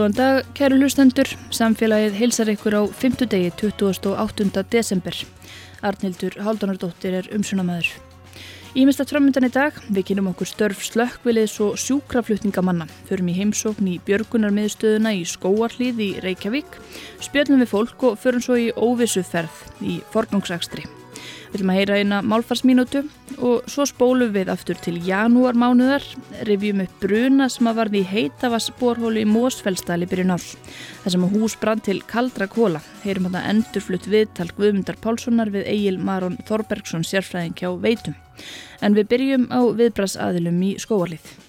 Góðan dag, kæru hlustendur. Samfélagið heilsar ykkur á 5. degi 28. desember. Arnildur Haldunardóttir er umsunamæður. Ímest að framöndan í dag, við kynum okkur störf slökkviliðs og sjúkraflutningamanna. Förum í heimsókn í björgunarmiðstöðuna í Skóarlíð í Reykjavík, spjöldum við fólk og förum svo í óvissuferð í forgangsakstri. Við viljum að heyra eina málfarsmínútu og svo spólum við aftur til janúarmánuðar, revjum upp bruna sem að varði í heitavassborhólu í Mósfellstali byrjun árs. Það sem að hús brann til kaldra kóla. Heyrum þetta endurflutt viðtal Guðmundar Pálssonar við Egil Maron Þorbergsson sérfræðing hjá Veitum. En við byrjum á viðbrasaðilum í skóarlið.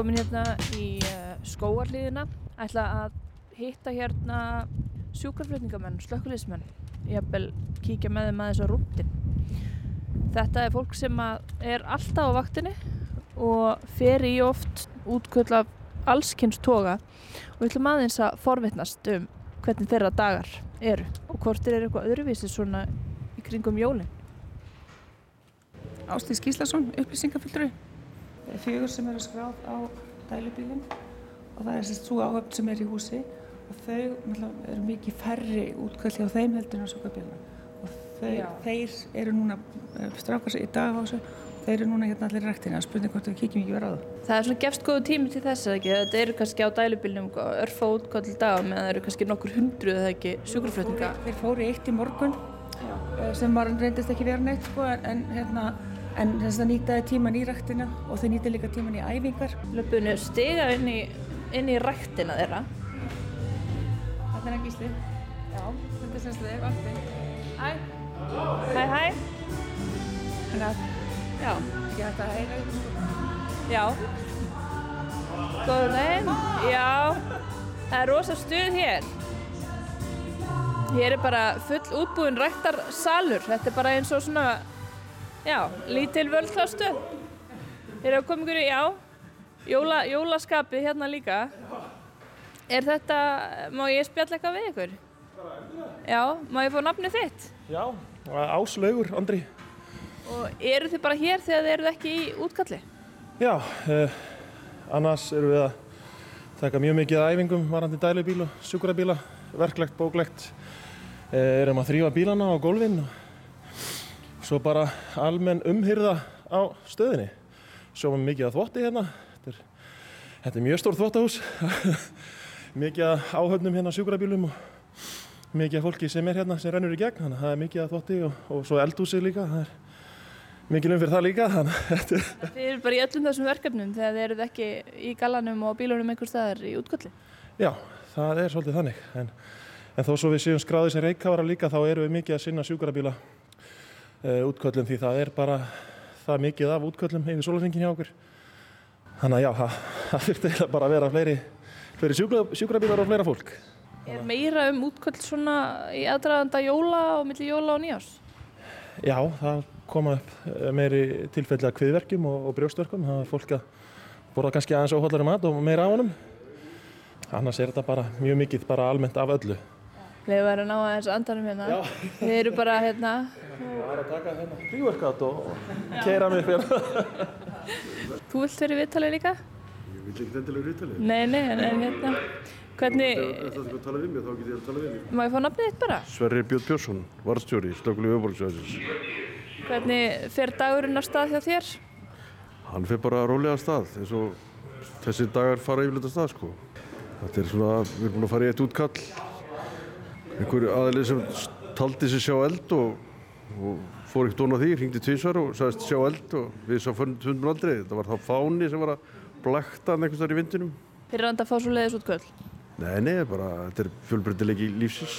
Komin hérna í uh, skóarliðina ætla að hitta hérna sjúkarflutningamenn, slökkulismenn jafnvel kíkja með þeim aðeins á rúndin þetta er fólk sem er alltaf á vaktinni og fer í oft útköll af allskynns toga. Og við ætlum aðeins að forvitnast um hvernig þeirra dagar eru og hvort er eitthvað öðruvísi svona í kringum jólinn Ástís Gíslason, upplýsingafyldri fjögur sem eru skráð á dælubílinn og það er sérst svo áhöfn sem er í húsi og þau eru mikið færri útkvöldi á þeim heldur en á sjúkabíluna og þau, þeir eru núna strákast í dagásu og þeir eru núna hérna allir rættina að spurning hvort við kíkjum ekki verið á það. Það er svona gefst góðu tími til þess að ekki, þetta eru kannski á dælubílnum örfa útkvöldi dag meðan það eru kannski nokkur hundru eða ekki sjúkraflutninga. Þeir fóru eitt í morgun Já. sem var reyndist ekki verið neitt sko en hérna en þess að nýtaði tíman í ræktina og þau nýtaði líka tíman í æfingar. Löpunni stiga inn í, inn í ræktina þeirra. Þetta er hann gísli. Já, þetta er semst þig, alltaf. Hæ. Hæ, hæ. Þannig að, já, ekki þetta að heyra ykkur. Já. Góður veginn. Já, það er rosa stuð hér. Hér er bara full útbúinn ræktarsalur. Þetta er bara eins og svona Já, lítil völdhástu. Þeir eru að koma ykkur í, já, jóla, jólaskapið hérna líka. Er þetta, má ég spjalla eitthvað við ykkur? Já, má ég fá nafnið þitt? Já, Áslaugur, Andri. Og eru þið bara hér þegar þið eruð ekki í útkalli? Já, eh, annars eru við að taka mjög mikið æfingum varandi dælubíl og sjúkurabíla, verklegt, bóklegt. Eh, erum að þrýfa bílana á gólfinn og svo bara almenn umhyrða á stöðinni. Sjóum við mikið að þvotti hérna. Þetta er, þetta er mjög stór þvottahús. mikið áhöfnum hérna sjúkrabílum og mikið fólki sem er hérna sem rennur í gegn. Þannig að það er mikið að þvotti og, og svo eldhúsið líka. Það er mikið umfyrð það líka. Þið eru bara í öllum þessum verkefnum þegar þið eruð ekki í galanum og bílunum einhver staðar í útkvöldi? Já, það er svolítið þannig. En, en þó svo við séum skráðið sem reykkára líka þá eru við mikið að sinna sjúkrabíla útköllum því það er bara það mikið af útköllum yfir sólarringin hjá okkur. Þannig að já, það, það þurfti bara að vera fleiri, fleiri sjúkrabílar og fleira fólk. Er meira um útköll svona í aðdraðanda jóla og millir jóla og nýjás? Já, það koma upp meiri tilfelli að kviðverkjum og, og brjóstverkum. Það er fólk að borða kannski aðeins óhaldari mat og meira á honum. Annars er þetta bara mjög mikið bara almennt af öllu. Við verðum að ná að þessu andanum hérna. Já. Þið eru bara hérna... Það er að taka hérna príverkat og, keira mig fyrir. Þú vilt verið viðtalið líka? Ég vil ekki endilega viðtalið. Nei, nei, en, en hérna... Hvernig, Ef þetta er að tala við mig, þá get ég að tala við mig. má ég fá nafnið þitt bara? Sverri Björn Björnsson, varstjóri, slökulega öfbólksvæðisins. Hvernig fer dagurinn á stað hjá þér? Hann fyrir bara rólega að stað, eins og þessi dagar fara yfirleitt að stað, sko. Þetta er svona, við erum búin að fara í eitt útkall. Einhver aðlið sem taldi sér sjá eld og, og fór ekkert ón á því, hringdi tvísvar og sagðist sjá eld og við sá fundum aldrei. Þetta var þá fáni sem var að blekta hann einhvers þar í vindinum. Fyrir að fá svo leiðis út kvöld. Nei, nei, bara, þetta er fjölbreytilegi lífsins.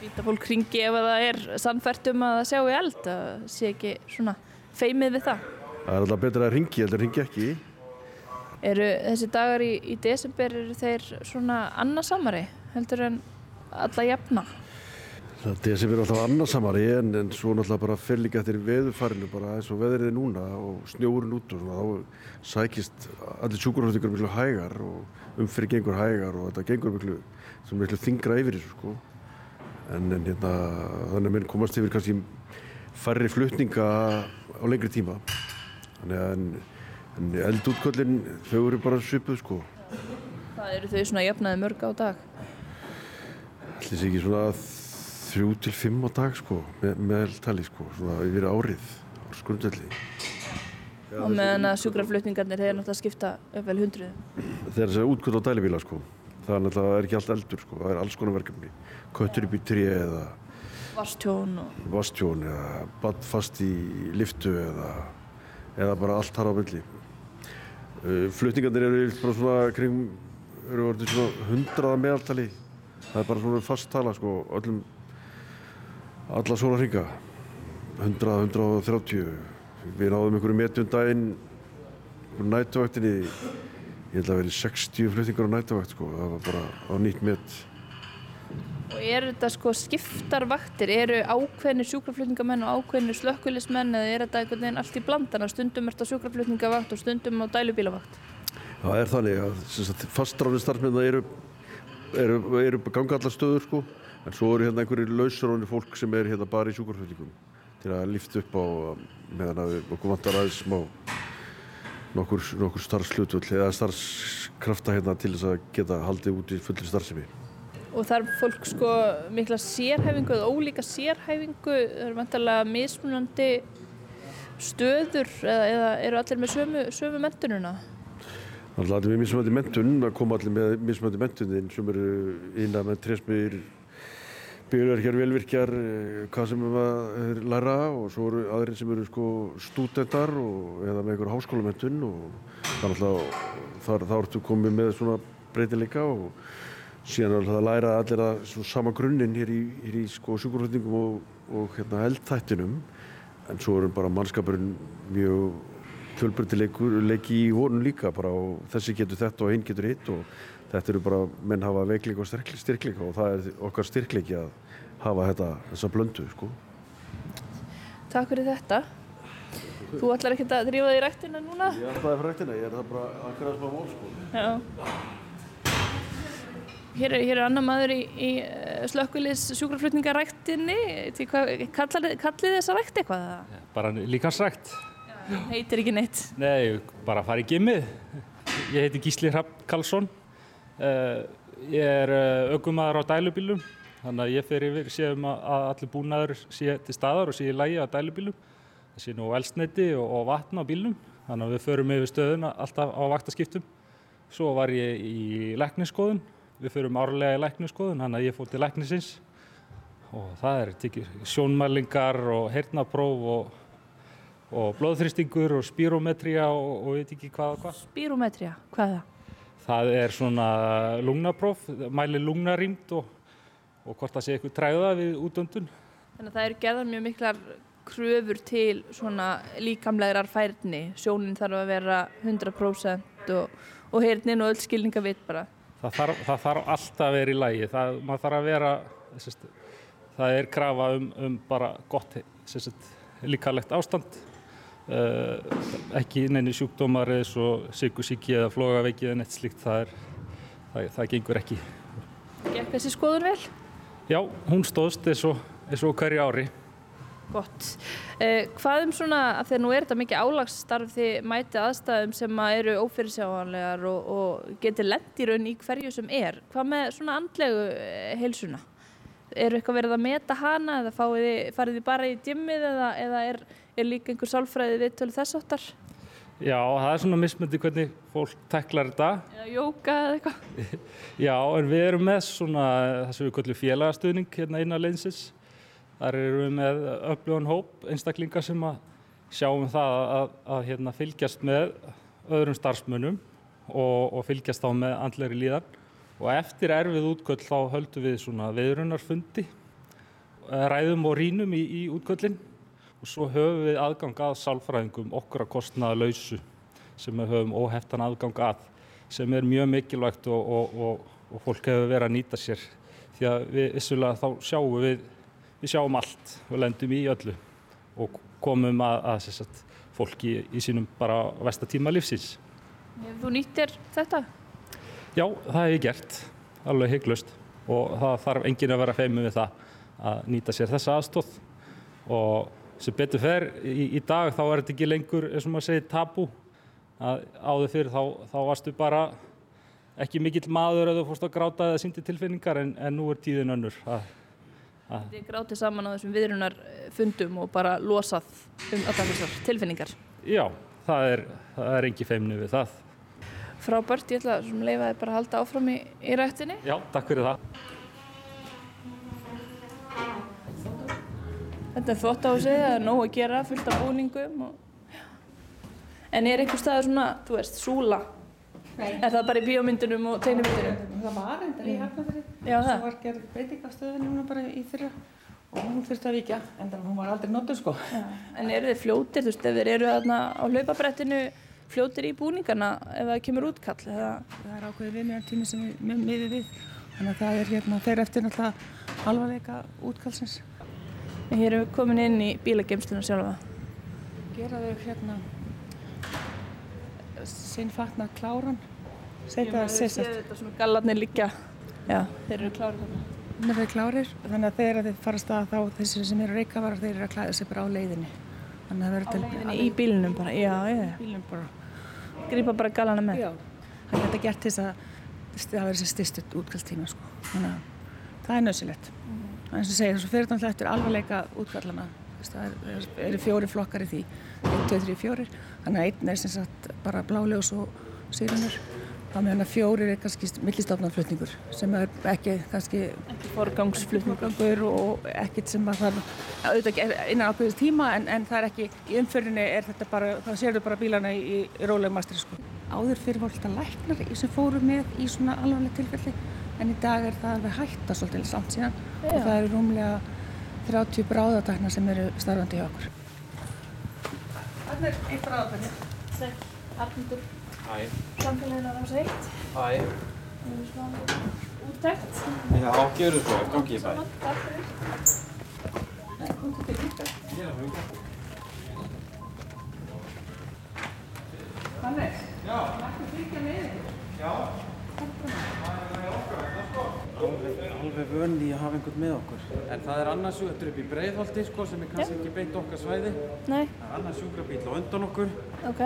Víta fólk ringi ef að það er sannfært um að það sjá í eld, að sé ekki svona feimið við það. Það er alltaf betra að ringi, heldur að ringi ekki. Eru þessi dagar í, í desember, eru þeir svona annarsamari heldur en alla jafna? Það er sem er alltaf annarsamari en, en svo náttúrulega bara fer líka eftir veðurfarinu bara eins og veðrið er núna og snjóurinn út og svona þá sækist allir sjúkurhóttingur miklu hægar og umfyrir gengur hægar og þetta gengur miklu, miklu þingra yfir þessu sko. En, en hérna þannig að minn komast yfir kannski færri flutninga á lengri tíma. Þannig að en, en eldútköllin þau eru bara svipuð sko. Það eru þau svona jafnaði mörg á dag. Ætli sé ekki svona þrjú til fimm á dag sko, með, meðaltali sko, svona yfir árið, ársgrundvelli. og meðan að sjúkraflutningarnir þeir náttúrulega skipta upp vel hundruðum. Þegar þess að útkvöld á dælibíla sko, það er náttúrulega er ekki allt eldur sko, það er alls konar verkefni. Köttur upp í tré eða Vastjón og vastjón eða badd fast í liftu eða, eða bara allt þar á milli. Uh, Flutningarnir eru yfirleitt bara svona kring, eru orðið svona hundraða meðaltali. Það er bara svona fast tala sko, öllum, alla svona hringa. 100, 130. Við náðum einhverju metjum daginn, einhverju nætuvaktinni, ég held að það verið 60 flutningar á nætuvakt sko, það var bara á nýtt met. Og eru þetta sko skiptar vaktir, eru ákveðnir sjúkraflutningamenn og ákveðnir slökkulismenn eða er þetta einhvern veginn allt í blandana, stundum er þetta sjúkraflutningavakt og stundum á dælubílavakt? Það er þannig að fastráðin starfsmenn eru, eru, eru ganga allar stöður sko en svo eru hérna einhverjir lausráðin fólk sem er hérna bara í sjúkarflutningum til að lifta upp á meðan að við okkur vantar aðeins smá nokkur, nokkur starfslutvöld eða starfskrafta hérna til þess að geta haldið út í fulli starfsemi. Og þarf fólk sko mikla sérhæfingu eða ólíka sérhæfingu, það eru vantarlega mismunandi stöður eða, eða eru allir með sömu, sömu mentununa? Að allir með mismöndi mentun, það koma allir með mismöndi mentunin sem eru innan með trésmiðir, byggjurverkjar, velvirkjar, eh, hvað sem er læra og svo eru aðrir sem eru sko stúdendar eða með einhver háskólamentun og þannig að þá ertu komið með svona breytileika og síðan að læra allir að sama grunninn hér í, hér í sko sjúkurflutningum og, og hérna eldtættinum en svo eru bara mannskapurinn mjög fjölbreytileiki í honum líka bara og þessi getur þetta og einn getur hitt og þetta eru bara menn hafa veikleika og styrkleika og það er okkar styrkleiki að hafa þetta, þessa blöndu sko. Takk fyrir þetta. Þú ætlar ekki að drífa þig í rættina núna? Ég alltaf fyrir rættina, ég er það bara akkurat sem að mál sko. Já. Hér er, hér er annar maður í, í slökkulis sjúkraflutningaræktinni. Kallið kalli þessa rækt eitthvað? eða? Bara líkansrækt. Heitir ekki neitt. Nei, bara fara í gimmið. Ég heiti Gísli Hrapp Karlsson. Uh, ég er uh, ökumæður á dælubílum. Þannig að ég fer yfir séum að allir búnaður sé til staðar og sé í lægi á dælubílum. Það sé nú elsneiti og, vatn á bílum. Þannig að við förum yfir stöðuna alltaf á vaktaskiptum. Svo var ég í lækniskoðun. Við förum árlega í lækniskoðun, þannig að ég fór til læknisins. Og það er tekið sjónmælingar og heyrnapróf og og blóðþristingur og spírometría og, og veit ekki hvað og hvað. Spírometría, hvað er það? Það er svona lungnapróf, mæli lungnarýmt og, og hvort það sé eitthvað træða við útöndun. Þannig að það eru gerðar mjög miklar kröfur til svona líkamlegar færni. Sjónin þarf að vera 100% og, og heyrnin og öll skilninga vit bara. Það þarf, það þarf alltaf að vera í lægi. Það, maður þarf að vera, sérst, það er krafa um, um bara gott sérst, líkalegt ástand. Uh, ekki neini sjúkdómar eða svo sykusíki eða flogaveiki eða neitt slíkt, það, er, það, það gengur ekki. Gekk þessi skoðun vel? Já, hún stóðst eins og, eins og hverju ári. Gott. Eh, hvað um svona, að þegar nú er þetta mikið álagsstarf því mæti aðstæðum sem að eru ófyrirsjáanlegar og, og getur lend í raun í hverju sem er. Hvað með svona andlegu eh, heilsuna? Eru eitthvað verið að meta hana eða þið, farið þið bara í dimmið eða, eða er, er líka einhver sálfræði viðtölu þess áttar? Já, það er svona mismöndi hvernig fólk teklar þetta. Eða jóka eða eitthvað? Já, en við erum með svona það sem við kallum félagastuðning hérna innan leinsis Þar eru við með öflugan hóp einstaklingar sem að sjáum það að, að, að hérna, fylgjast með öðrum starfsmönnum og, og fylgjast þá með andleri líðan. Og eftir erfið útköll þá höldum við svona viðrunarfundi, eh, ræðum og rínum í, í útköllin og svo höfum við aðgang að sálfræðingum okkur að kostnaða lausu sem við höfum óheftan aðgang að sem er mjög mikilvægt og, og, og fólk hefur verið að nýta sér því að við vissulega þá sjáum við við sjáum allt og lendum í öllu og komum að, að sagt, fólki í sínum bara vestatíma lífsins. Þú nýttir þetta? Já, það hef ég gert, alveg heiklust og það þarf engin að vera feimum við það að nýta sér þessa aðstóð og sem betur fer í, í dag þá er þetta ekki lengur, eins og maður segir, tabú. Að áður fyrir þá, þá varstu bara ekki mikill maður að þú fórst að gráta eða síndi tilfinningar en, en nú er tíðin önnur. Að Þið grátið saman á þessum viðrunar fundum og bara losað um alltaf þessar tilfinningar. Já, það er, það er engi feimni við það. Frábært, ég ætla að leifa þið bara að halda áfram í, í rættinni. Já, takk fyrir það. Þetta er sig, það er nóg að gera, fullt af búningum. Og... En er einhver staður svona, þú veist, súla? Nei. Er það bara í bíómyndunum og tegnumyndunum? Það var endar í Hafnarfjörði. Já, það. Svo var gerð beitingastöðin núna bara í fyrra og hún þurfti að vikja, en hún var aldrei notur sko. Já. En eru þið fljótir, þú veist, ef þið eru þarna á hlaupabrettinu fljótir í búningarna ef það kemur útkall? Eða... Það er ákveðið viðmjöðan tími sem við miðið við, þannig að það er hérna, þeir eftir náttúrulega alvarleika útkallsins. Hér erum við komin inn í bílageimsluna sjálfa. Gera þau hérna sinnfatna kláran, setja það séð þetta svona gallarnir líka Já, þeir eru klárir þarna. Þeir eru klárir, þannig að þegar þeir fara stað þá þessir sem eru reykavarar þeir eru að klæða sig bara á leiðinni. Þannig að það verður til... Í bílunum bara, já, já. Bílunum bara. Grípa bara galana með. Já, þannig að þetta gert þess að það verður sér styrstut útkallstíma, sko. Þannig að það er nöðsilegt. Mm -hmm. Það er eins og segja, þessu fyrir náttúrulega eftir alvarleika útkallana. Það eru fjóri flokkar í því, 1, 2, 3, 4. Þannig að einn er sem sagt bara bláljós og sírunur þá meðan að fjórir er kannski millistofnaflutningur sem er ekki kannski forgangsflutningur og ekkert sem að það auðvitað innan ákveðis tíma en, en það er ekki, í umförðinni er þetta bara, þá séu þau bara bílana í, í rólegum mastri sko. Áður fyrir voru alltaf læknar sem fóru með í svona alvarleg tilfelli en í dag er það alveg hægt að svolítið samt síðan Já. og það eru rúmlega 30 bráðatakna sem eru starfandi hjá okkur. Þannig er eitt bráðatakna. Sæl, Arndur. Æ. Samfélaginu á rás 1. Æ. Það er svona úttækt. Já, gefur þú svo, gangi ég bæ. Takk fyrir. Nei, hún til líka. Ég er að hugja. Hannes? Já. Mættu fylgja með ykkur? Já. Takk fyrir. Það er okkar, það sko alveg vönni að hafa einhvern með okkur. En það er annars, þetta er upp í Breiðholti sko, sem er kannski ekki beint okkar svæði. Nei. Það er annars sjúkrabíl á undan okkur. Ok,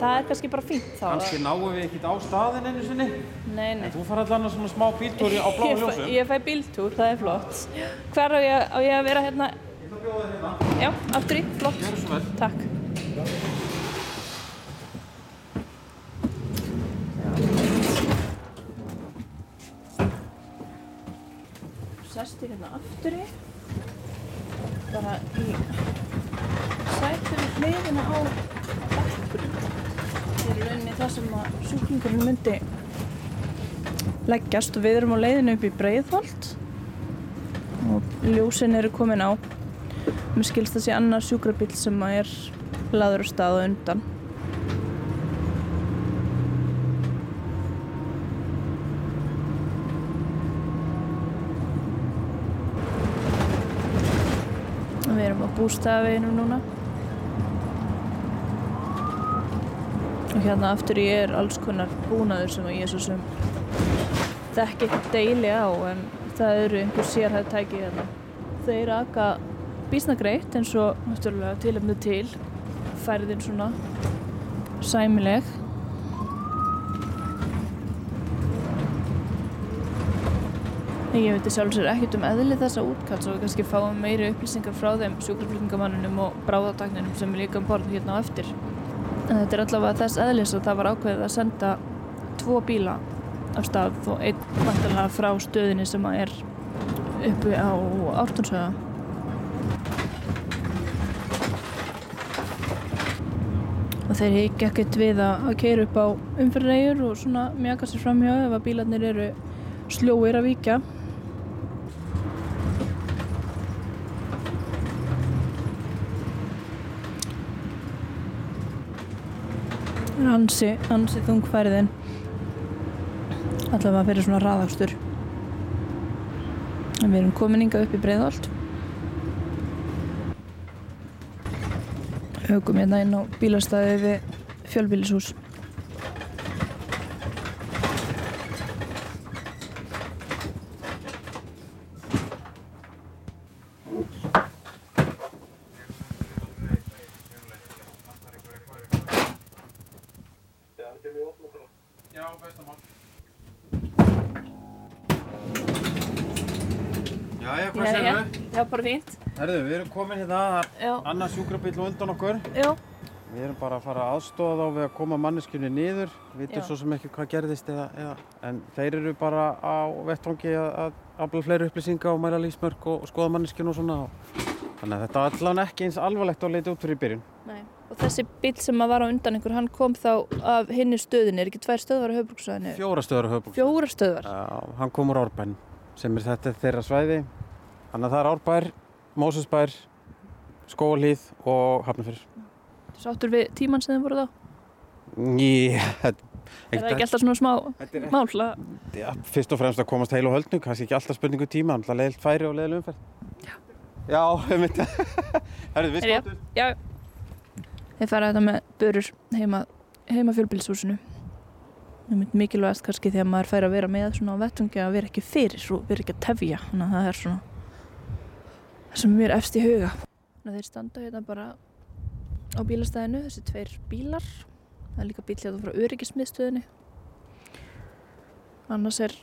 það er kannski bara fínt þá. Kannski náum við ekkert á staðin einu sinni. Nei, nei. En þú fara allan að svona smá bíltúri á bláu ljósum. Ég, ég fæ bíltúr, það er flott. Hver á ég, á ég að vera hérna? Ég ætla að bjóða þér hérna. Já, aftur í, flott. Gjör svo vel. Takk. Sest ég hérna aftur í. Bara í sætum hliðina á bekkurinn þetta er rauninni það sem að sjúklingurinn myndi leggjast. Og við erum á leiðinu upp í Breiðholt. Og ljósin eru komin á. Mér skilst það sé annar sjúkrabill sem að er laður á stað og undan bústaðveginum núna. Og hérna aftur ég er alls konar búnaður sem ég svo sem þekk ekki deili á en það eru einhver sérhæð tæki hérna. Þeir aka bísna greitt eins og náttúrulega tilefnu til færðin svona sæmileg Ég veit sjálfsögur ekkert um eðli þessa útkall svo við kannski fáum meiri upplýsingar frá þeim sjúkraflutningamannunum og bráðatakninum sem er líka um borð hérna á eftir. En þetta er allavega þess eðlis að það var ákveðið að senda tvo bíla af stað og einn vantarlega frá stöðinni sem er uppi á Ártúnsöða. Og þeir hikki ekkert við að, keira upp á umfyrreigur og svona mjaka sér framhjá ef að bílarnir eru sljóir að víkja. Ansi, ansi þungfæriðin allavega fyrir svona raðakstur. En við erum komin inga upp í Breiðholt. Högum hérna inn á bílastæði við fjölbílishús Jæja, hvað segir þau? Já, bara fínt Herðu, við erum komin hérna, annað sjúkrabill á undan okkur. já, Við erum bara að fara að aðstofa þá við að koma manneskjunni niður. Við veitum svo sem ekki hvað gerðist eða, eða, en þeir eru bara á vettvangi að, afla fleiri upplýsinga og mæla lífsmörk og, og skoða manneskjunni og svona. Og, þannig að þetta var allan ekki eins alvarlegt að leita út fyrir í byrjun. nei Og þessi bíl sem að var á undan ykkur, hann kom þá af hinni stöðinni, er ekki tvær stöðvar á höfbruksvæðinu? Fjóra stöður á höfbúk. Fjóra stöðvar? Þetta Mósusbær, Skóalíð og Hafnarfjörður. Sáttur við tímann sem þið voru þá? Í, Er það ekki alltaf svona smá Þetta mál? að- Já, fyrst og fremst að komast heil og höldnu, kannski ekki alltaf spurningu tíma, alltaf leiðilt færi og leiðileg umferð. Já. Já, um þetta. Herðu, við Herja. skottum. Já. Þið fara þetta með börur heima, heima fjölbílshúsinu. Það mynd mikilvægast kannski þegar maður fær að vera með svona á vettungi að vera ekki fyrir vera ekki að tefja. Þannig að það er svona sem mér efst í huga. Þeir standa hérna bara á bílastæðinu, þessi tveir bílar. Það er líka bíl hérna frá öryggismiðstöðinu. Annars er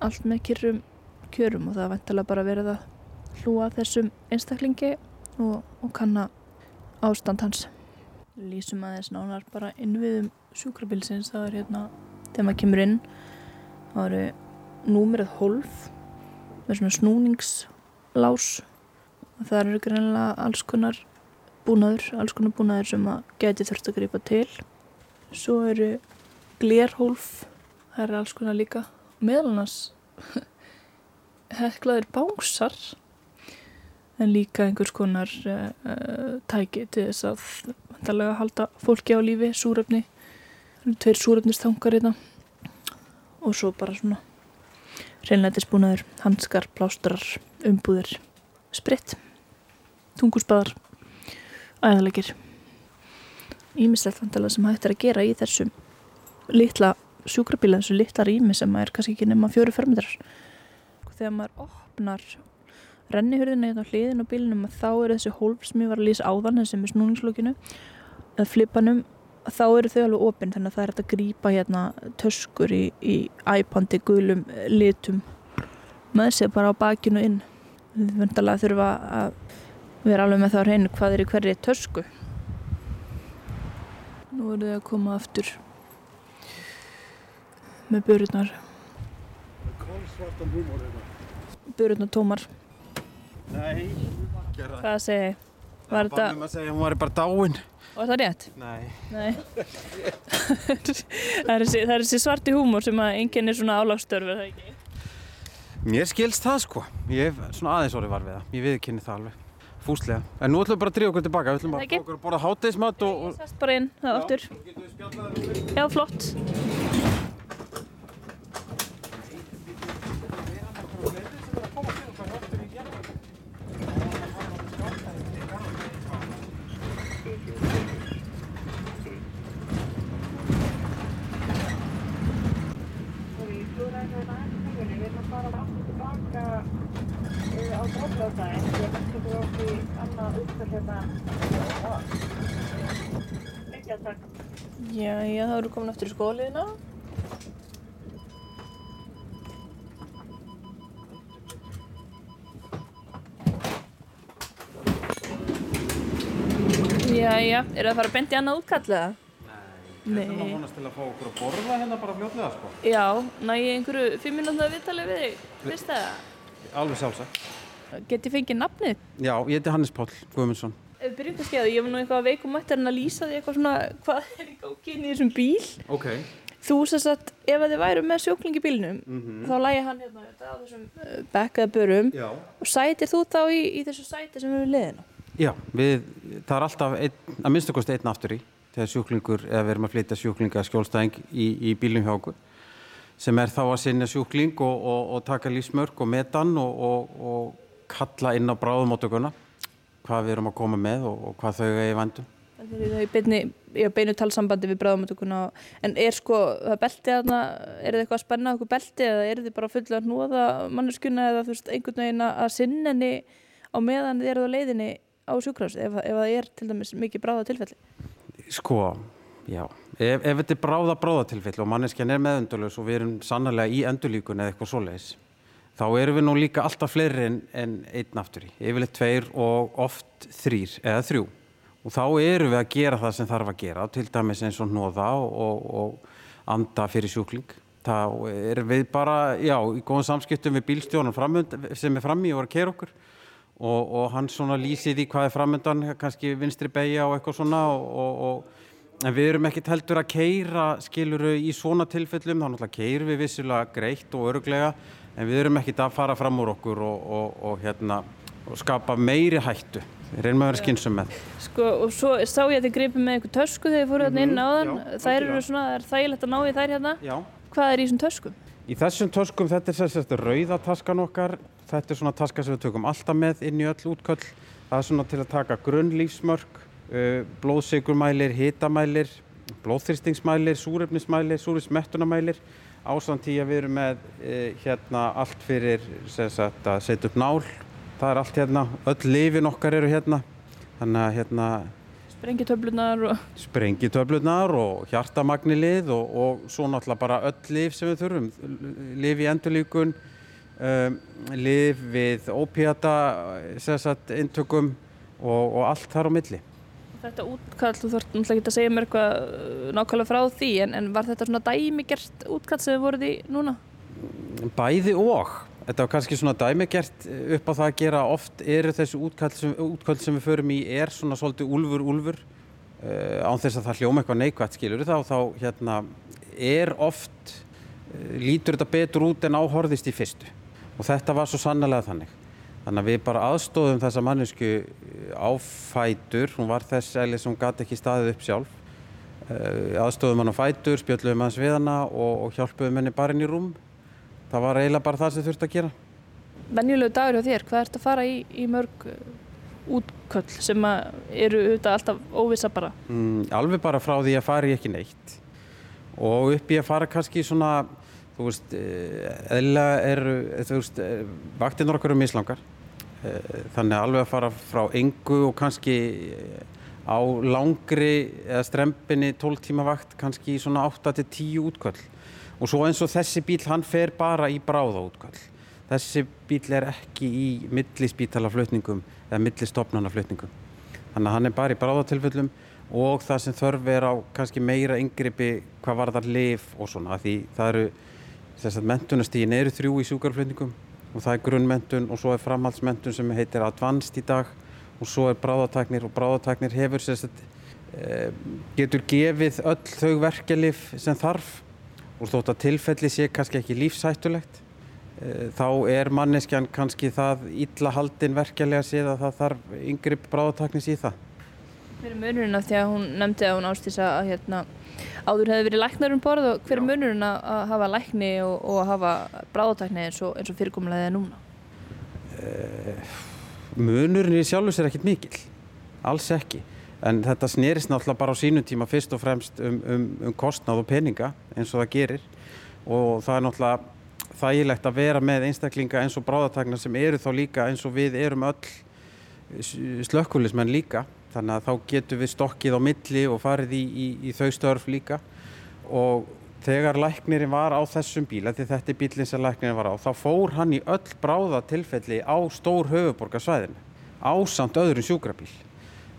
allt með kyrrum kjörum og það er vantilega bara verið að hlúa þessum einstaklingi og, og kanna ástand hans. Lýsum aðeins nánar bara innviðum sjúkrabilsins. Það er hérna, þegar maður kemur inn, það eru númerið hólf með svona snúningslás. Og það eru greinilega alls konar búnaður, alls konar búnaður sem að geti þurft að grípa til. Svo eru glerhólf, það eru alls konar líka. Meðal annars heklaðir bánsar en líka einhvers konar uh, uh, tæki til þess að vantarlega halda fólki á lífi, eru tveir súrefnistangar hérna. Og svo bara svona reynlætisbúnaður, handskar, plástrar umbúðir, spritt tungusbaðar æðalegir. Ímislegt vantarlega sem hægt er að gera í þessum litla sjúkrabíla, þessu litla rými sem er kannski ekki nema fjóru fermetrar. Þegar maður opnar rennihurðina hérna á hliðin á bílinum þá eru þessi hólf sem ég var að lýsa áðan þessi með snúningslokinu eða flipanum þá eru þau alveg opinn þannig að það er að grípa hérna töskur í, í æpandi gulum litum með sér bara á bakinu inn. Við vöndalega þurfa að vera alveg með það á hreinu hvað er í hverri tösku nú eru þau að koma aftur með húmor hérna. börurnar tómar Nei, það. hvað segi? Var Var þetta- þetta... um að segja að hún var bara dáin. var það rétt? Nei. Nei það er þessi, það er þessi svarti húmor sem að enginn er svona álagsstörf er það ekki? Mér skilst það sko. Ég hef svona aðeins orðið var við það. Ég viðkynni það alveg. Fúslega. En nú ætlum við bara að drífa okkur tilbaka. Við ætlum Það að að borða hátegismat og... Ég sest bara inn, það aftur Getum við spjallað um þetta? Á Draflöðdæðin, ég er ekki að útkall hérna. Ekki að taka. Já, já, þá eru komin aftur í skóliðina. Já, já, eru það að fara beint í annað útkall eða? Nei. Þetta er vonast til að fá okkur að borða hérna bara fljótlega, sko. Já, næ ég einhverju fimm minútið að viðtali við þig, veist það? Alveg sjálfsagt. Get ég fengið nafnið? Já, ég heiti Hannes Páll Guðmundsson. Byrjum kannski að því, ég var nú eitthvað að veikum mættir en að lýsa því eitthvað svona, hvað er í gákinn í þessum bíl? Ok. Þú sess að ef að þið væru með sjókling í bílnum, Mhm. þá lægi hann hérna þetta á þessum uh, bekkaða börum Já. og sætir þú þá í, í þessu sæti sem við erum liðin á? Já, við, það er alltaf ein, að minnstu kosti einn aftur í þegar sjúklingur, eða við erum að flytja sjúklinga skjólstæðing í, í bílum hjá okkur sem er þá að sinna sjúkling og, og, og taka lífsmörk og metan og, og, og kalla inn á bráðumóttökuna hvað við erum að koma með og, og hvað þau er í vandum. Þeir eru það í beinu, í beinu talsambandi við bráðumötukuna en er sko, það er beltið þarna, er þið eitthvað að spenna okkur beltið eða er þið bara fulla að hnúða manneskuna eða þú veist einhvern veginn að sinna henni á meðan þið eruð á leiðinni á sjúkrás ef, ef það er til dæmis mikið bráða tilfelli? Sko, já, ef, ef þetta er bráða bráðatilfell og manneskjan er meðundurlaus og við erum sannlega í endurlíkun eða eitthvað svoleiðis, þá erum við nú líka alltaf fleiri en, en einn aftur í, yfirleitt tveir og oft þrýr eða þrjú. Og þá erum við að gera það sem þarf að gera, til dæmis eins og hnóða og, og, anda fyrir sjúkling. Þá erum við bara, já, í góðum samskiptum við bílstjónum framönd, sem er frammi og er að kera okkur og, og hann svona lýsir því hvað er framöndan, kannski vinstri beigja og eitthvað svona og, og, en við erum ekkert heldur að keira skiluru í svona tilfellum, þá náttúrulega keirum við vissilega greitt og öruglega en við erum ekkert að fara fram úr okkur og, og hérna og skapa meiri hættu. Reynum að vera skynsum með. Sko og svo sá ég að þið gripið með eitthvað tösku þegar þið fóruð þarna inn áðan, já, þær eru svona, það er þægilegt að ná í þær hérna. Já. Hvað er í þessum töskum? Í þessum töskum, þetta er sérst rauða taskan okkar, þetta er svona taska sem við tökum alltaf með inn í öll útköll. Það er svona til að taka grunnlífsmörk, uh, blóðsigurmælir, hitamælir, blóðþyrstingsmælir, súrefnismælir, súrefnismettunamælir. Ásamt í að við erum með uh, hérna allt fyrir sérst að setja upp nál. Það er allt hérna, öll lifin okkar eru hérna. Þannig að hérna Sprengitöflunar og... sprengitöflunar og hjartamagnilið og, og svo náttúrulega bara öll lif sem við þurfum. Lif í endurlíkun, um, lif við ópíata intökum og, og allt þar á milli. Þetta útkall, þú þarf náttúrulega ekki að segja mér eitthvað uh, nákvæmlega frá því, en, en var þetta svona dæmigert útkall sem þið voruð í núna? Bæði og. Þetta var kannski svona dæmigert upp á það að gera oft eru þessi útkall sem, útkall sem við förum í er svona svolítið úlfur úlfur uh, án þess að það hljóma eitthvað neikvægt skilur þá, þá hérna er oft uh, lítur þetta betur út en áhorðist í fyrstu og þetta var svo sannlega þannig þannig að við bara aðstóðum þessa mannesku áfætur hún var þess eða sem gæti ekki staðið upp sjálf. Uh, aðstóðum hann á fætur, spjöldluðum hans við hana og, og hjálpuðum henni bara inn í rúm. Það var eiginlega bara það sem þurfti að gera. Venjulegu dagur hjá þér, hvað ert að fara í, í mörg uh, útköll sem eru auðvitað alltaf óvissa bara? Mm, alveg bara frá því að fara ég ekki neitt. Og upp í að fara kannski svona, þú veist, eðlilega eru, þú veist, vaktinur okkur eru mislangar. Eh, þannig að alveg að fara frá engu og kannski eh, á langri eða strempinni 12 tíma vakt kannski í svona 8-10 útköll. Og svo eins og þessi bíl hann fer bara í bráða útköll þessi bíl er ekki í millispítalaflutningum eða millistofnanaflutningum. Þannig að hann er bara í bráðatilfellum og það sem þörf er á kannski meira yngripi hvað var það lif og svona því það eru þess að mentunastígin eru þrjú í sjúkarflutningum og það er grunnmentun og svo er framhaldsmentun sem heitir advanced í dag og svo er bráðataknir og bráðataknir hefur sagt, e, getur gefið öll þau verkelif sem þarf og þótt að tilfelli sé kannski ekki lífshættulegt e, þá er manneskjan kannski það illa haldin verkelega séð að það þarf yngri bráðataknis í það. Hver er munurinn af því að hún nefndi að hún ástýsa að hérna, áður hefði verið læknar um borð og hver er munurinn að, hafa lækni og, og að hafa bráðatakni eins og, og fyrirkomulegið er núna? Munurinn í sjálfur sér ekkert mikil, alls ekki. En þetta snerist náttúrulega bara á sínum tíma fyrst og fremst um, um, um kostnáð og peninga eins og það gerir og það er náttúrulega þægilegt að vera með einstaklinga eins og bráðatakna sem eru þá líka eins og við erum öll slökkulismenn líka þannig að þá getum við stokkið á milli og farið í, í, í þau störf líka og þegar læknirinn var á þessum því þetta er bílinn sem læknirinn var á, þá fór hann í öll bráða tilfelli á stór höfuborgarsvæðinu ásamt öðrum sjúkrabíl.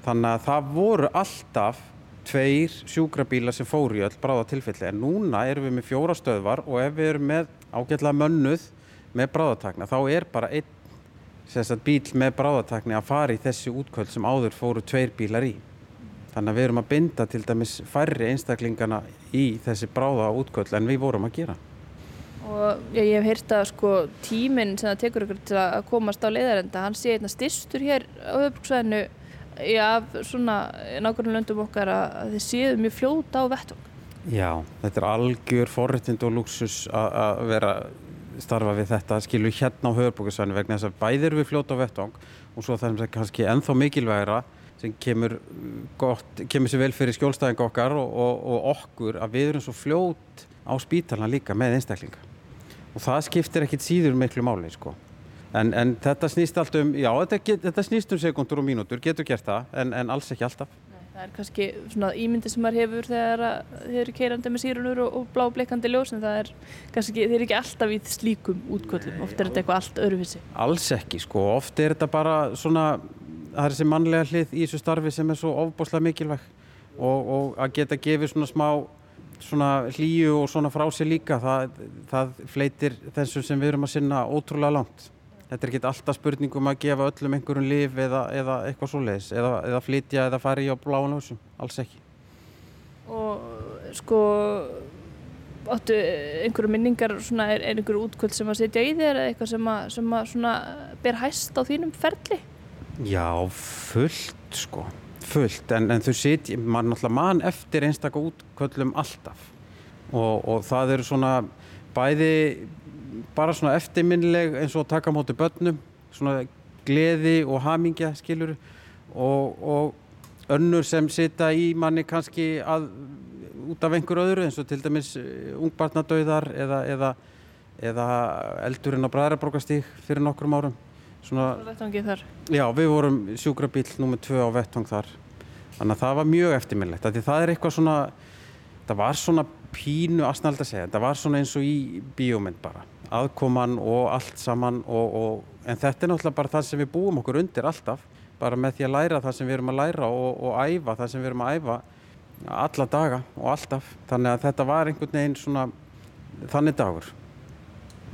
Þannig að það voru alltaf tveir sjúkrabíla sem fóru í öll bráða tilfelli en núna erum við með fjóra stöðvar og ef við erum með ágætlega mönnuð með bráðatakna þá er bara einn sagt, bíl með bráðatakni að fara í þessi útkvöld sem áður fóru tveir bílar í. Þannig að við erum að binda til dæmis færri einstaklingana í þessi bráða útkvöld en við vorum að gera. Og ég hef heyrt að sko tíminn sem það tekur ykkur til að komast á leiðarenda, hann sé einna styrstur hér á höfbruksvæðinu af svona nákvæmlega löndum okkar að þið séu mjög fljóta á vettung. Já, þetta er algjör forrættind og luxus að vera starfa við þetta, skilu hérna á höfbruksvæðinu vegna þess að bæðir við fljóta á vettung og svo það er kannski ennþá mikilvægra sem kemur, gott, kemur sér vel fyrir skjólstæðing okkar og, og, og okkur að við erum svo fljót á spítalna líka með einstaklinga og það skiptir ekkit síður miklu máli sko. en, en þetta snýst allt um já, þetta, þetta snýst um sekundur og mínútur getur gert það, en, en alls ekki alltaf Það er kannski svona ímyndi sem maður hefur þegar þið eru keirandi með sírunur og, og blábleikandi ljós en það er kannski, þið eru ekki alltaf í slíkum útkvöldum, oft er þetta eitthvað allt öruvissi Alls ekki sko, oft er þetta bara svona það er þessi mannlega hlið í þessu starfi sem er svo ofbáslega mikilvæg og, og að geta gefið svona smá svona hlýju og svona frá sig líka það, það fleitir þessu sem við erum að sinna ótrúlega langt þetta er ekki alltaf spurningum að gefa öllum einhverjum liv eða, eða eitthvað svoleiðis eða, eða flytja eða fara í á bláan húsum alls ekki. Og sko áttu einhverju minningar svona, er, er einhverju útkvöld sem að setja í þér eða eitthvað sem að, sem að svona ber hæst á þínum ferli? Já, fullt sko, fullt, en, en þú sitj, maður náttúrulega mann eftir einstakka útköllum alltaf. Og, og það eru svona bæði bara svona eftirminnileg eins og taka móti börnum, svona gleði og hamingja skilur og, og önnur sem sita í manni kannski að, út af einhver öðru eins og til dæmis eh, ungbarnadauðar eða, eða, eða eldurinn á Bræðarabrókastík fyrir nokkrum árum Svona? Já, við vorum sjúkrabíl nummið tvö á vettvang þar. Þannig að það var mjög eftirminnlegt. Það er eitthvað svona, það var svona pínu aðsnald að segja. Það var svona eins og í bíómynd bara. Aðkoman og allt saman og, og, en þetta er náttúrulega bara það sem við búum okkur undir alltaf. Bara með því að læra það sem við erum að læra og, og æfa það sem við erum að æfa alla daga og alltaf. Þannig að þetta var einhvern veginn svona þannig dagur.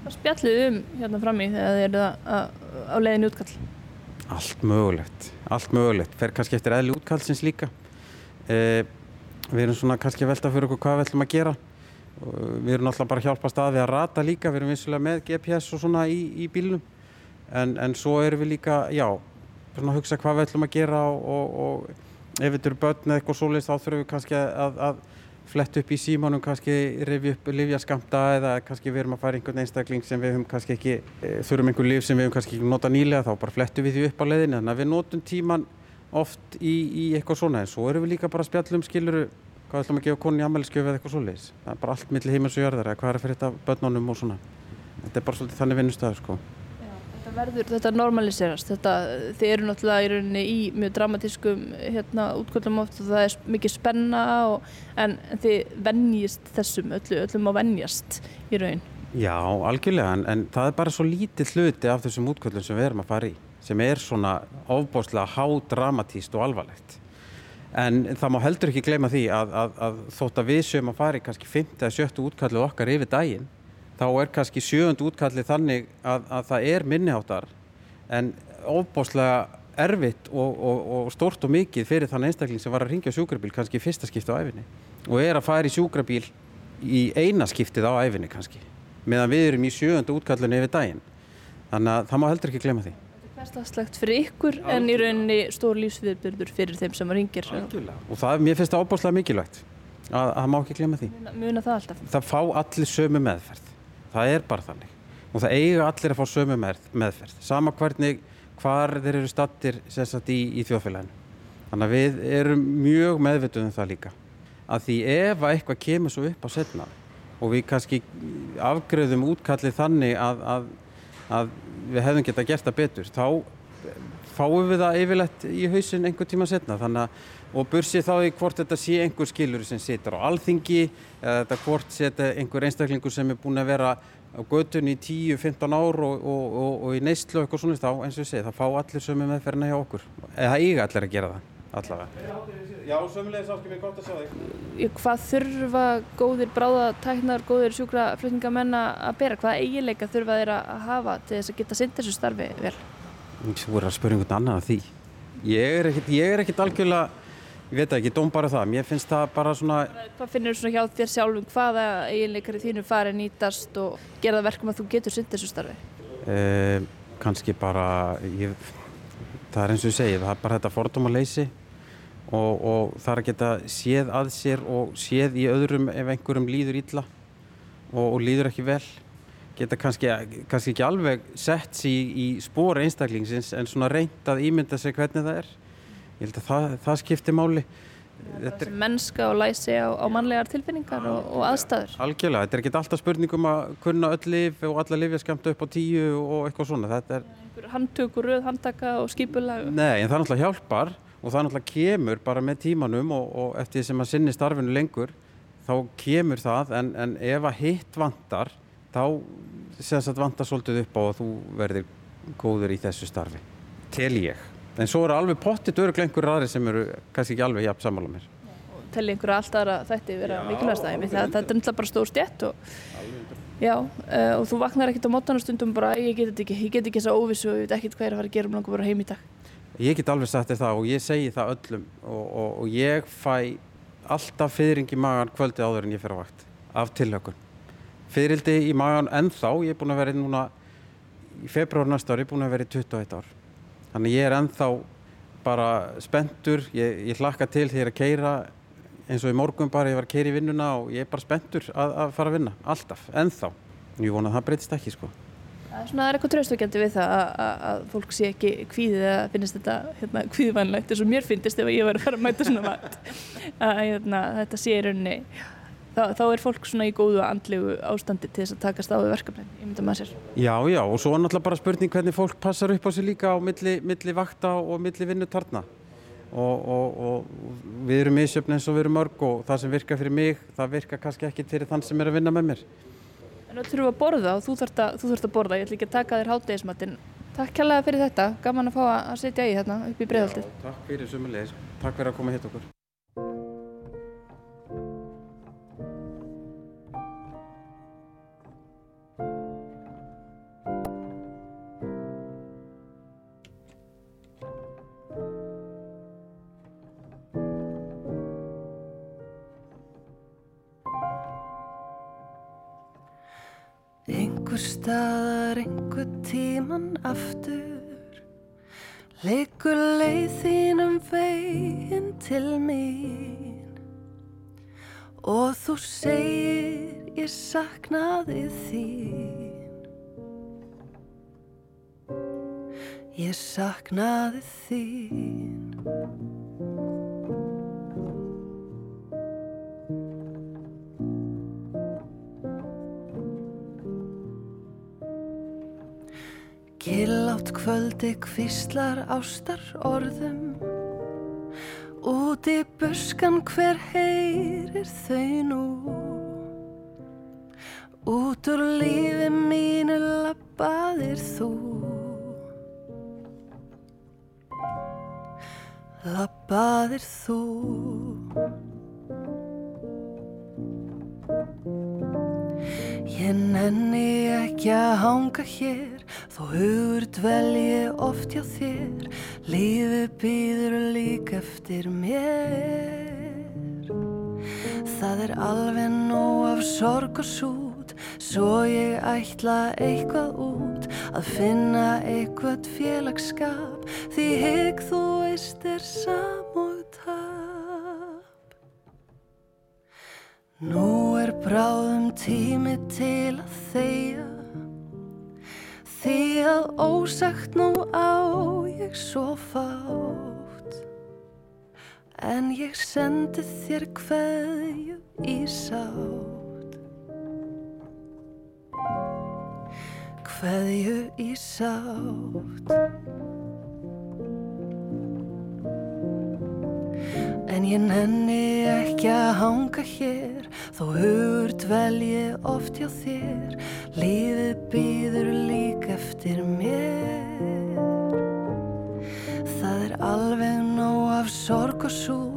Hvað spjallið um hérna fram í þegar þið eru á leiðin útkall? Allt mögulegt, allt mögulegt. Fer kannski eftir eðli útkallsins líka. Eh, við erum svona kannski að velta fyrir okkur hvað við ætlum að gera. Við erum náttúrulega bara að hjálpa staði að rata líka. Við erum vissulega með GPS og svona í, í bílunum. En, en svo erum við líka, já, svona að hugsa hvað við ætlum að gera og, og, og ef þetta eru börn eða eitthvað svolítið þá þurfum við kannski að, að flett upp í símónum kannski rifja upp livjaskamta eða kannski við erum að fara einhvern einstakling sem við höfum kannski ekki e, þurfum einhvern liv sem við höfum kannski ekki nota nýlega þá bara flettum við því upp á leiðinu þannig að við notum tíman oft í, í eitthvað svona en svo erum við líka bara spjallum skiluru hvað ætlum að gefa konni í ammælisgjöf eða eitthvað svoleiðis? Það er bara allt millir heimils og jörðar eða hvað er að fyrir þetta börnunum og svona? Þetta er bara svolítið þannig vinnustöður sko. Verður þetta normaliserast. Þetta, þið eru náttúrulega í rauninni í mjög dramatískum hérna útkvöldum oft og það er mikið spenna og, en þið vennjist þessum öllu, öllum á vennjast í raun. Já, algjörlega, en, en það er bara svo lítið hluti af þessum útkvöldum sem við erum að fara í sem er svona ofbáslega hádramatíst og alvarlegt en það má heldur ekki gleyma því að, að, að þótt að við séum að fara í kannski 5. eða 7. útkvöldu okkar yfir daginn þá er kannski sjöund útkallið þannig að, að það er minniháttar en ofbáslega erfitt og, og, og stort og mikið fyrir þann einstakling sem var að ringja sjúkrabíl kannski í fyrsta skipti á æfinni og er að fara í sjúkrabíl í eina skiptið á æfinni kannski meðan við erum í sjöund útkallinu yfir daginn þannig að það má heldur ekki glemja því hverslagslegt fyrir ykkur Algjörlega. en í rauninni stór lífsviðbyrður fyrir þeim sem ringir. Og það, mér finnst það ofbáslega mikilvægt að það má ekki glemja því. Muna, muna það, það fá allir sömu meðferð. Það er bara þannig. Og það eiga allir að fá sömu meðferð. Sama hvernig hvar þeir eru stattir í, í þjóðfélaginu. Þannig að við erum mjög meðvituð um það líka. Að því ef að eitthvað kemur svo upp á setna og við kannski afgröðum útkallið þannig að, að, að við hefðum gett að gera það betur þá fáum við það yfirlegt í hausin einhver tíma setna að og bursið þá í hvort þetta sé einhver skilur sem situr á alþingi eða þetta hvort sé þetta einhver einstaklingur sem er búin að vera á götun í 10-15 ár og, og, og, og í neistlu eitthvað svona þá eins og ég segi það fá allir sömu meðferðina hjá okkur. Eða það eiga allir að gera það allavega Já, sömulegis áskil gott að sjá þig Hvað þurfa góðir bráðatæknar, góðir sjúkraflutningamenn að bera? Hvaða eigileika þurfa þeir að hafa til þess að geta synd þessu starfi vel? Þú er að spyrja einhvern annan af því Ég er ekkert, ég er ekkert algjörlega ég veit ekki, dóm bara það, mér finnst það bara svona Hvað finnir þú svona hjá þér sjálfum, hvaða eiginleikar í þínu fari nýtast og gera það verkum að þú getur synd þessu starfi? Eh, Kanski bara ég, það er eins og ég segi, það er bara þetta fordóma leysi og, og það er að geta séð að sér og séð í öðrum ef einhverjum líður illa og, og líður ekki vel. Geta kannski, kannski ekki alveg sett sér í spóra einstaklingsins en svona reynd að ímynda sig hvernig það er. Ég held að það, það skiptir máli er... mennska og læsi á, á mannlegar tilfinningar og, og aðstæður. algjörlega, þetta er ekki alltaf spurningum að kunna öll liv og alla lifi að skemta upp á tíu og eitthvað svona. Þetta er handtökur, röð, handtaka og skipulag nei, en það er náttúrulega hjálpar og það náttúrulega kemur bara með tímanum og, og eftir sem að sinni starfinu lengur þá kemur það en, en ef að hitt vantar þá séðast að vantar svolítið upp á að þú verðir góður í þessu starfi. Tel ég en svo eru alveg pottit öruglengur aðri sem eru kannski ekki alveg jafn samála mér. Telli einhverju alltaf aðra þætti vera mikilvægstæði það er náttúrulega bara stór stjætt og, já, uh, og þú vaknar ekkert á mótanastundum bara ég get þetta ekki, ég get ekki þess að óvissu og ég veit ekkert hvað er að fara að gera um langar bara heim í dag. Ég get alveg sagt þér það og ég segi það öllum og, og, og ég fæ alltaf fyrring í magan kvöldi áður en ég fer á vakt af tilhökun fyririldi í magan ennþá, ég er búin að vera núna í februar næsta ári, ég er búin að vera í 21 ár Þannig ég er ennþá bara spendur, ég, ég hlakka til þegar að keira eins og í morgun bara ég var að keira í vinnuna og ég er bara spendur að, að fara að vinna, alltaf, ennþá. Ég vona að það breytist ekki sko. Það er, svona, það er eitthvað tröstökjandi við það að, að, að fólk sé ekki kvíðið eða finnist þetta hérna, kvíðvænlegt eins og mér finnist ef ég var að fara að mæta svona mat. Að hérna, þetta sé í rauninni þá, þá er fólk svona í góðu andlegu ástandi til þess að takast á við verkefnin, ég myndi maður sér. Já, já, og svo er náttúrulega bara spurning hvernig fólk passar upp á sig líka á milli, milli vakta og milli vinnutarna. Og, og, og við erum misjöfn eins og við erum mörg og það sem virkar fyrir mig, það virkar kannski ekki fyrir þann sem er að vinna með mér. En þú þurfum að borða og þú þurft að, þú þurft að borða, ég ætla ekki að taka þér hátdegismatinn. Takk kærlega fyrir þetta, gaman að fá að setja í hérna upp í bregðaldið. Takk fyrir sumulegis, takk fyrir að koma hitt okkur. Einhver staðar, einhver tíman aftur. Leikur leið þínum veginn til mín. Og þú segir ég saknaði þín. Ég saknaði þín Killátt kvöldi kvíslar ástar orðum. Út í buskan hver heyrir þau nú. Út úr lífi mínu lappaðir þú. Lappaðir þú og sút Svo ég ætla eitthvað út Að finna eitthvað félagsskap Því hegg þú veist er samúð tap. Nú er bráðum tími til að þeia Því að ósagt nú á ég svo fátt. En ég sendi þér hverju í sátt kveðju í sátt. En ég nenni ekki að hanga hér Þó hugur dvel ég oft hjá þér. Lífið býður lík eftir mér. Það er alveg nóg af sorg og súr.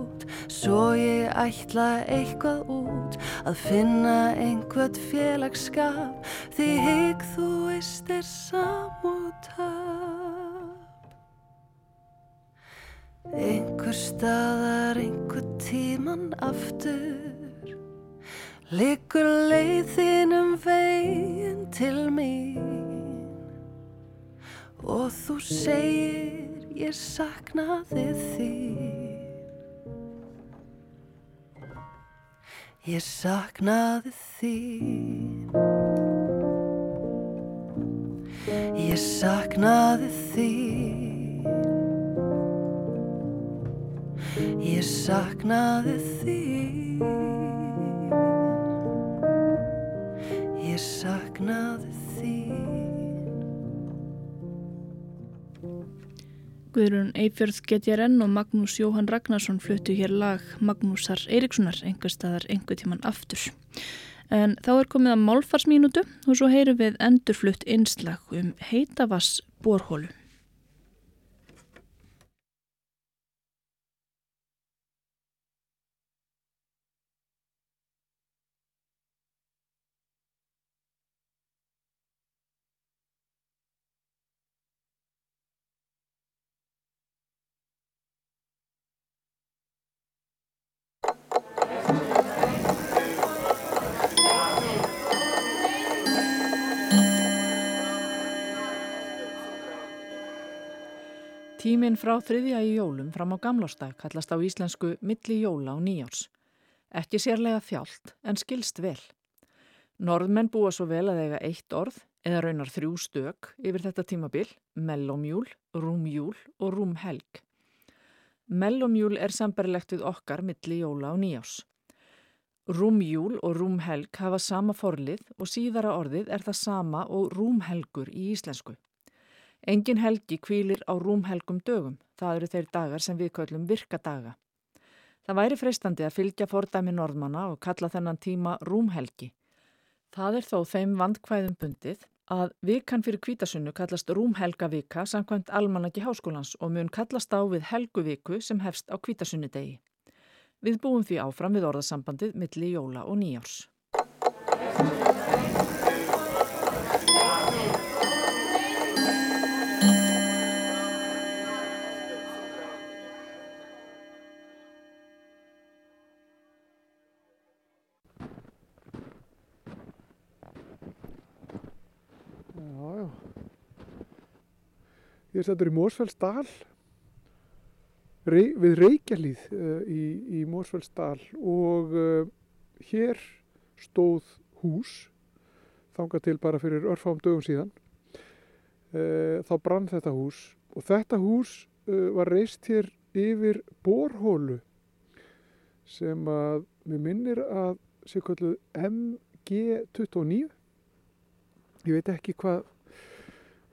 Svo ég ætla eitthvað út Að finna einhvern félagsskap. Því hygg þú veist er samútaf Einhver staðar, einhver tíman aftur. Liggur leiðinum veginn til mín. Og þú segir ég saknaði þín Ég saknaði þín. Ég saknaði þín. Ég saknaði þín. Ég saknaði þín Guðrun Eifjörð GTRN og Magnús Jóhann Ragnarsson fluttu hér lag Magnúsar Eiríkssonar einhver staðar einhver tíman aftur. En þá er komið að málfarsmínutu og svo heyrum við endurflutt einslag um heitavass borhólu. Tíminn frá þriðja í jólum fram á gamlástag kallast á íslensku milli jóla og nýjárs. Ekki sérlega þjált en skilst vel. Norðmenn búa svo vel að eiga eitt orð eða raunar þrjú stök yfir þetta tímabil, mellomjúl, rúmjúl og rúmhelg. Mellomjúl er sambarilegt við okkar milli jóla og nýjárs. Rúmjúl og rúmhelg hafa sama forlið og síðara orðið er það sama og rúmhelgur í íslensku. Engin helgi kvílir á rúmhelgum dögum, það eru þeir dagar sem við köllum virkadaga. Það væri freistandi að fylgja fordæmi norðmanna og kalla þennan tíma rúmhelgi. Það er þó þeim vandkvæðum bundið að vikan fyrir kvítasunnu kallast rúmhelgavika samkvæmt almanaki háskólans og mun kallast á við helguviku sem hefst á kvítasunnudegi. Við búum því áfram við orðasambandið milli jóla og nýjárs. Ég er stættur í Mósfellsdal, Rey, við Reykjalíð uh, í, í Mósfellsdal og uh, hér stóð hús, þangað til bara fyrir örfám dögum síðan. Uh, þá brann þetta hús og þetta hús var reist hér yfir borhólu sem að mér minnir að sé kalluð MG29 ég veit ekki hvað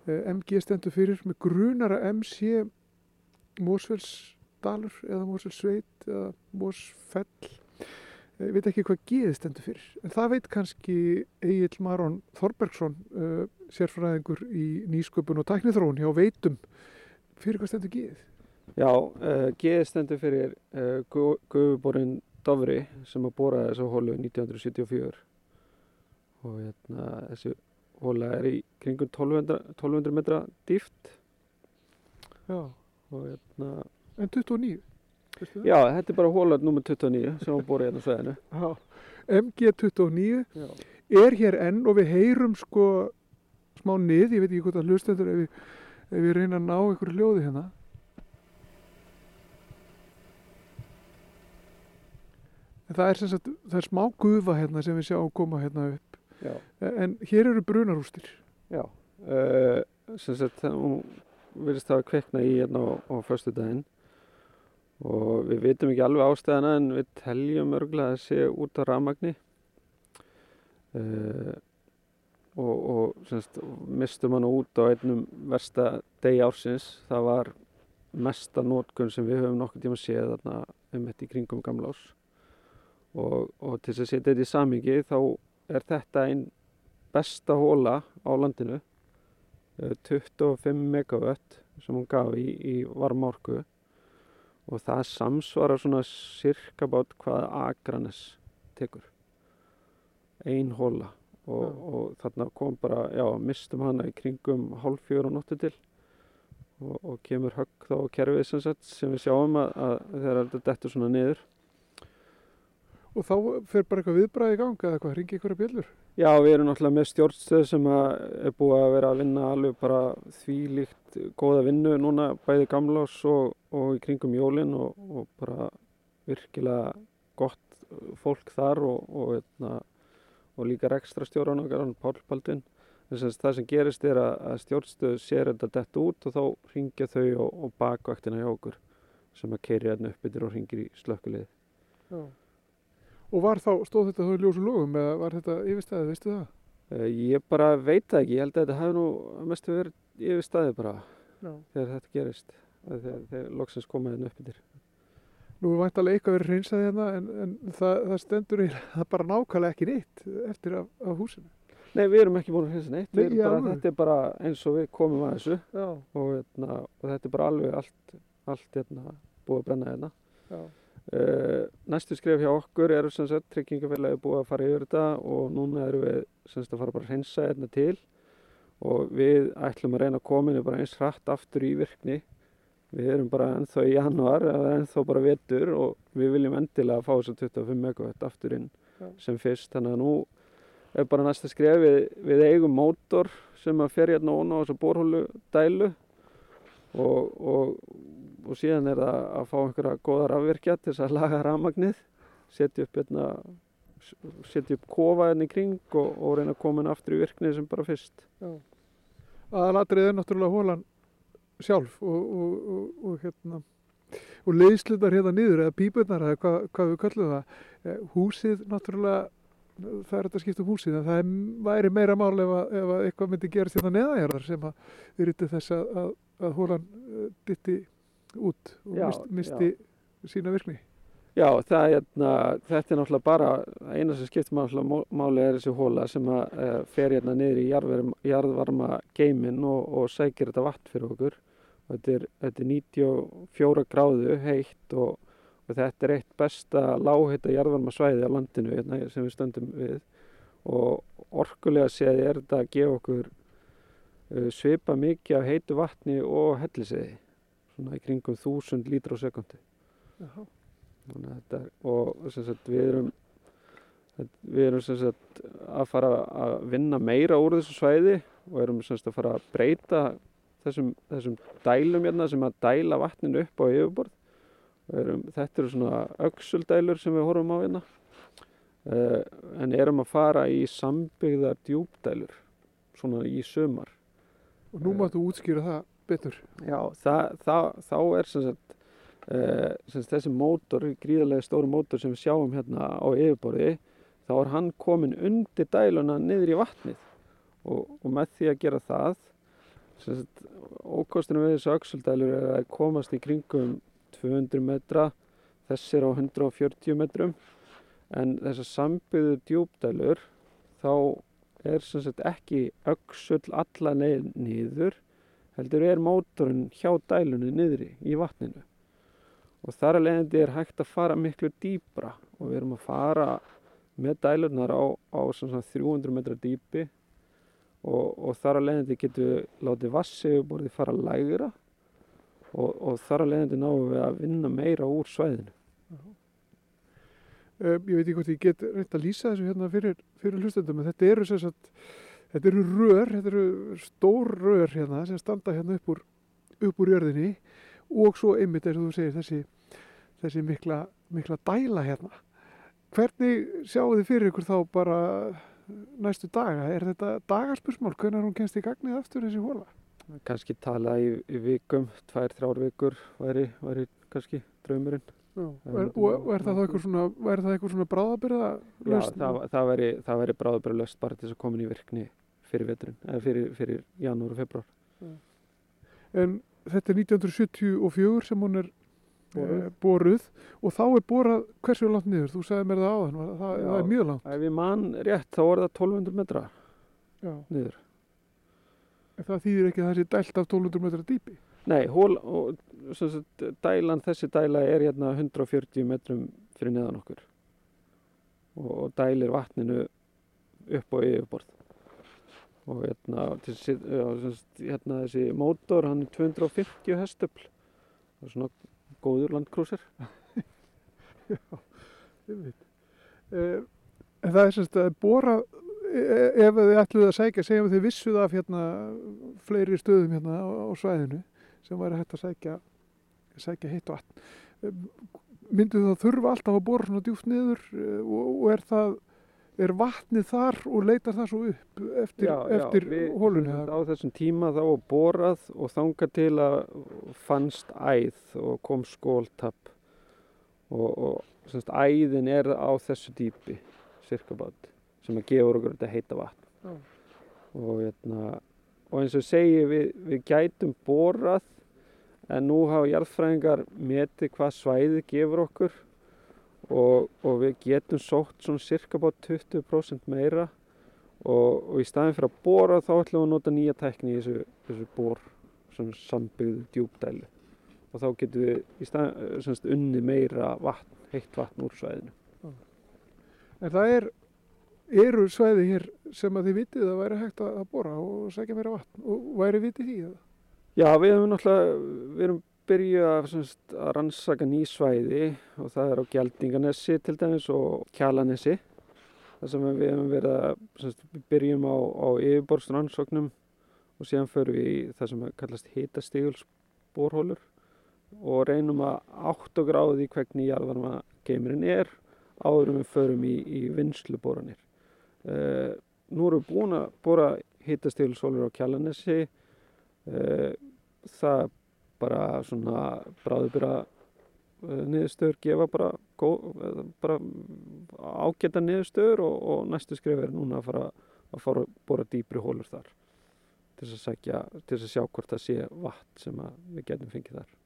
MG stendur fyrir með grunara MC Mósfellsdalur eða Mósfellsveit eða Mósfell ég veit ekki hvað G stendur fyrir en það veit kannski Egil Maron Þorbergsson uh, sérfræðingur í nýsköpun og tæknithróun hjá Veitum. Fyrir hvað stendur G? Já, uh, G stendur fyrir uh, Guðuborinn Dovri sem að bóra þessu hólu 1974 og hérna, þessi hóla er í kringum 1200, 1200 metra dýft Já. og hérna En 29? Já, þetta er bara hóla nr. 29 sem var bórið hérna sveðinu Já, MG29 Já. er hér enn og við heyrum sko smá nið, ég veit ekki hvort að hlustendur ef við, ef við reyna að ná einhverju hljóði hérna En það er sem sagt, það er smá gufa hérna sem við sjáum koma hérna upp Já. en hér eru brunarústir. Já, uh, sem sagt hún virðist hafa kveikna í hérna á, á förstu daginn og við vitum ekki alveg ástæðana en við teljum örgulega að sé út af rafmagni. Uh, og, og sem sagt mistum hann út á einnum versta degi ársins. Það var mesta nótkunn sem við höfum nokkur tíma séð þarna einmitt í kringum gamlás og, og til þess að setja þetta í samingi þá er þetta einn besta hóla á landinu? Eh, 25 megawatt sem hún gaf í, í varmorku og það samsvarar svona cirka bát hvað Akranes tekur. Ein hóla og, og þarna kom bara, já, mistum hana í kringum hálf fjögur á nóttu til. Og, og kemur högg þá kerfið sem, sem við sjáum að, að þegar þetta dettur svona niður Og þá fer bara eitthvað viðbræði í gang eða eitthvað, ringi ykkur að bjöllur? Já, við erum náttúrulega með stjórnstöð sem að er búið að vera að vinna alveg bara þvílíkt góða vinnu núna bæði gamlás og, og í kringum jólin og, og bara virkilega gott fólk þar og, og, eitna, og líka ekstra stjóran okkar, Pál Baldvin. Þess það sem gerist er að, að stjórnstöð sér þetta dett út og þá ringja þau og, og bakvaktina hjá okkur sem að keiri hérna upp yfir og ringir í slökkulið. Og var þá, stóð þetta þá í ljósu logum eða var þetta yfirstæðið, veistu það? Uh, ég bara veit það ekki, ég held að þetta hefði nú mestu verið yfirstæðið bara Já. þegar þetta gerist, þegar, þegar loksins komaði hérna upp yfir. Nú er væntalega eitthvað verið hreinsaði hérna en, en það, það stendur í það bara nákvæmlega ekki neitt eftir af, af húsinu. Nei, við erum ekki búin að hreinsa neitt, Nei, bara, alveg. þetta er bara eins og við komum að þessu Já. og, eitna, og þetta er bara alveg allt, allt eitna, búið að brenna hérna. Já. Uh, næstu skref hjá okkur sagt tryggingafélagi búið að fara yfir þetta og núna erum við sem sagt að fara bara að hreinsa hérna til og við ætlum að reyna að koma inn bara eins hratt aftur í virkni. Við erum bara ennþá í januar eða ennþá bara vetur og við viljum endilega fá þess að 25 megawatt aftur inn Já. sem fyrst. Þannig að nú er bara næsta skref við, við eigum mótor sem að fer hérna ón á þessa borhólu dælu og, og, og síðan er það að fá einhverja góða rafvirkja til þess að laga rafmagnið setja upp hérna setja upp kofa hérna í kring og, og reyna að koma inn aftur í virkni sem bara fyrst. Aðalatrið er náttúrulega hólan sjálf og, og, og, og hérna og leiðslutar hérna niður eða pípunar eða hvað, hvað við kallum það. Eh, húsið náttúrulega það er þetta að skipta um húsið en það er, væri meira mál ef, að, ef að eitthvað myndi gerast hérna neðanjarðar sem að yriti þess að, að, hólan uh, ditti út og Já, mist, misti sína virkni. Já, það, hérna, þetta er náttúrulega bara eina sem skiptir máli er þessi hóla sem að uh, fer hérna niður í jarðvarma, jarðvarma geimin og, og sækir þetta vatn fyrir okkur. Þetta er, þetta er 94 gráðu heitt og, og þetta er eitt besta lágheita jarðvarma svæði á landinu hérna, sem við stöndum við. Og orkulega séði er þetta að gefa okkur svipa mikið af heitu vatni og helliseiði svona í kringum 1000 lítra á sekundi er, og sem sagt við erum við erum sem sagt að fara að vinna meira úr þessu svæði og erum sem sagt að fara að breyta þessum, þessum dælum hérna sem að dæla vatninu upp á yfirborð. Erum, þetta eru svona öxuldælur sem við horfum á hérna. Uh, en erum að fara í sambyggðar djúpdælur svona í sumar og nú máttu útskýra það betur. Já, það, það, þá er sem sagt, uh, sem sagt þessi mótor, gríðarlega stóri mótor sem við sjáum hérna á yfirborði, þá er hann komin undir dæluna niður í vatnið. Og, og með því að gera það, sagt, ókostinu við þessu öxuldælur er að komast í kringum 200 metra, þessir á 140 metrum, en þessar sambyggðu djúpdælur, þá er sem sagt ekki öxull alla leið niður, heldur er mótorinn hjá dælunni niðri í vatninu og þar að leiðandi er hægt að fara miklu dýbra og við erum að fara með dælurnar á, á svona 300 metra dýpi og, og þar að leiðandi getum við látið vassegjuborði fara lægra og, og þar að leiðandi náum við að vinna meira úr svæðinu. Ég veit ekki hvort ég get reynt að lýsa þessu hérna fyrir, fyrir hlustendum en þetta eru sagt, þetta eru rör, þetta eru stór rör hérna sem standa hérna upp úr, upp úr jörðinni og svo einmitt eins og þú segir þessi, þessi mikla, mikla dæla hérna. Hvernig sjáu þið fyrir ykkur þá bara næstu daga? Er þetta dagaspursmál? Hvernig hún kemst í gagnið aftur þessi hóla? Kanski tala í, í vikum, tvær, þrjár vikur væri, væri kannski draumurinn. Er, og, og er það þá eitthvað svona, er það eitthvað svona bráðabyrða Já, það, það væri, það væri bráðabæri löst bara til þess að koma í virkni fyrir veturinn, eða fyrir, fyrir janúar og februar. En þetta er 1974 sem hún er boruð. boruð og þá er borað hversu langt niður? Þú sagði mér það áðan, það, það, er mjög langt. Ef ég man rétt þá er það 1200 metra Já. niður. En það þýðir ekki að það sé dælt af 1200 metra dýpi. Nei, hól, og, sagt, dælan, þessi dæla er hérna 140 metrum fyrir neðan okkur. Og, og dælir vatninu upp á yfirborð. Og hérna, já, sagt, hérna þessi mótor hann er 250 hestöfl. Það er svona góður landkrúsir. Ég veit. Eh, en það er semst að bora, e- ef þið ætluð að sækja, segjum þið vissuð af hérna fleiri stöðum hérna á, á svæðinu sem væri hægt að sækja, sækja heitt vatn. Eh, Myndu það þurfa alltaf að bora svona djúft niður eh, og, og er það, er vatnið þar og leitar það svo upp eftir, eftir hólunni? á þessum tíma þá borað og þangað til að fannst æð og kom skóltapp og, og sem sagt, æðin er á þessu dýpi sirkabát sem að gefur okkur þetta heita vatn Já. og, hérna, og eins og segi við, við gætum borað en nú hafa jarðfræðingar metið hvað svæðið gefur okkur. Og, og við getum sótt svona cirka bát 20% meira. Og, og í staðin fyrir að bora þá ætlum við að nota nýja tækni í þessu, þessu bor svona sambyggðu djúpdælu og þá getum við í staðin semst, unni meira vatn, heitt vatn úr svæðinu. En það er, eru svæði hér sem að þið vitið að væri hægt að að bora og sækja meira vatn og væri vitið því? Já, við erum náttúrulega, við erum byrjuð að, semst, að rannsaka ný svæði og það er á Gjaldinganessi til dæmis og Kjalanesi þar sem við hefum verið að semst, byrjum á, á yfirborðsrannsóknum og síðan förum við í það sem kallast hitastígulsborhólur og reynum að átt og gráði hvernig jarðvarma geimurinn er áður en við förum í, í vinsluboranir. Uh, nú erum við búin að bora hitastígulshólur á Kjalanesi uh, það bara svona bráðubyrra uh, niðurstöður gefa bara, eh, bara ágæta niðurstöður og, og næstu skrif er núna að fara að fara að bora dýpri hólur þar til þess að, sækja, til þess að sjá hvort það sé vatn sem við getum fengið þar.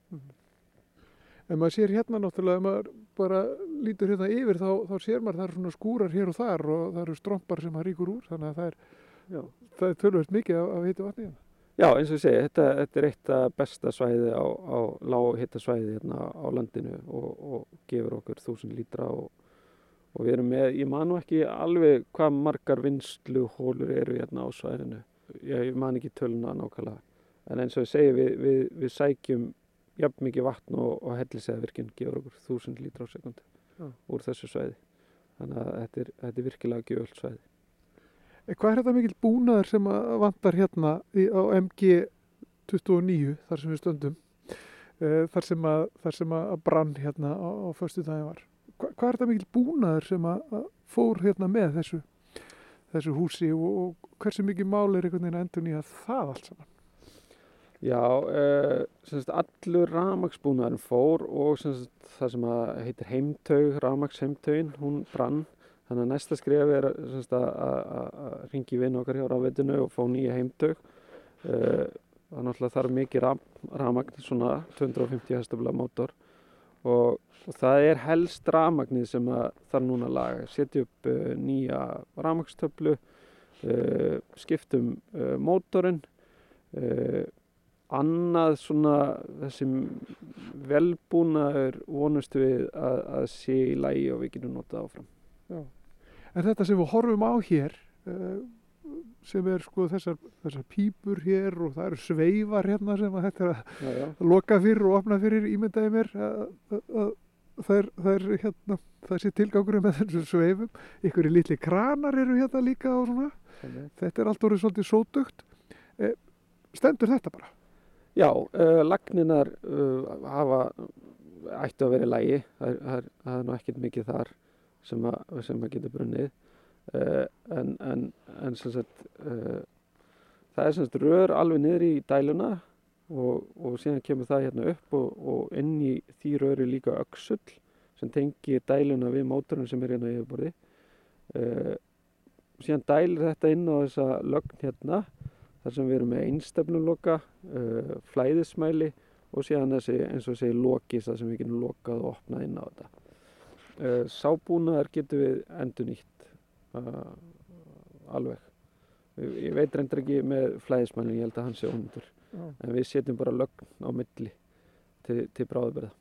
En maður sér hérna náttúrulega, ef maður bara lítur hérna yfir þá, þá sér maður það eru svona skúrar hér og þar og það eru strompar sem það ríkur úr þannig að það er, er tölvöld mikið af, af heitu vatni hérna. Já, eins og ég segi, þetta, þetta er eitt af besta svæði á, á lághitta svæði hérna á landinu og, og gefur okkur þúsund lítra og, og við erum með, ég man nú ekki alveg hvað margar vinsluhólur eru hérna á svæðinu. Ég, ég man ekki töluna nákvæmlega. En eins og ég segi, við, við, við sækjum jafn mikið vatn og, og hellisæðvirkinn gefur okkur þúsund lítra á sekundi Já. úr þessu svæði. Þannig að þetta er, þetta er virkilega gjöld svæði. En hvað er þetta mikil búnaður sem að vantar hérna í, á MG29 þar sem við stöndum uh, þar sem að, þar sem að brann hérna á, á förstu daginn var. Hva, hvað er þetta mikil búnaður sem að, að fór hérna með þessu, þessu húsi og, og hversu mikið mál er einhvern veginn að endur nýja það allt saman? Já, uh, semst, allur rafmagsbúnaðurinn fór og semst, það sem heitir heimtaug, rafmagsheimtaugin, hún brann. Þannig að næsta skref er semst, að, að, að ringi vinn okkar hjá rafveitinu og fá nýja heimtaug. Uh, það er náttúrulega þarf mikið raf, rafmagn, svona 250 hestafla mótor og, og það er helst rafmagnið sem þarf núna að laga. Setja upp uh, nýja rafmagstöflu, uh, skiptum mótorinn, annað svona þessi velbúnaður vonust við að, að sé í lægi og við getum notað áfram. Já. En þetta sem við horfum á hér uh, sem er sko þessar, þessar pípur hér og það eru sveifar hérna sem að þetta er að Já, já. loka fyrir og opna fyrir ímyndaði mér að, að, að það er, hérna það sé tilgangurinn með þessum sveifum ykkur í litli kranar eru hérna líka og svona Þannig. þetta er allt orðið svolítið sótugt eh, stendur þetta bara Já, uh, lagninar uh, hafa ættu að vera í lægi, það er, það er, nú ekkert mikið þar sem að, sem að geta brunnið. Uh, en, en, en sagt það er sem sagt rör alveg niður í dæluna og, og síðan kemur það hérna upp og, og inn í því röri líka öxull sem tengir dæluna við mótorinn sem er hérna á yfirborði. Síðan dælir þetta inn á þessa lögn hérna þar sem við erum með einstefnuloka, uh, flæðismæli og síðan þessi eins og þessi lokis það sem við getum lokað og opnað inn á þetta. Uh, sábúnaðar getum við endur nýtt uh, alveg. Ég veit reyndar ekki með flæðismælinn, ég held að hann sé ónundur. En við setjum bara lögn á milli til, til bráðubyrða.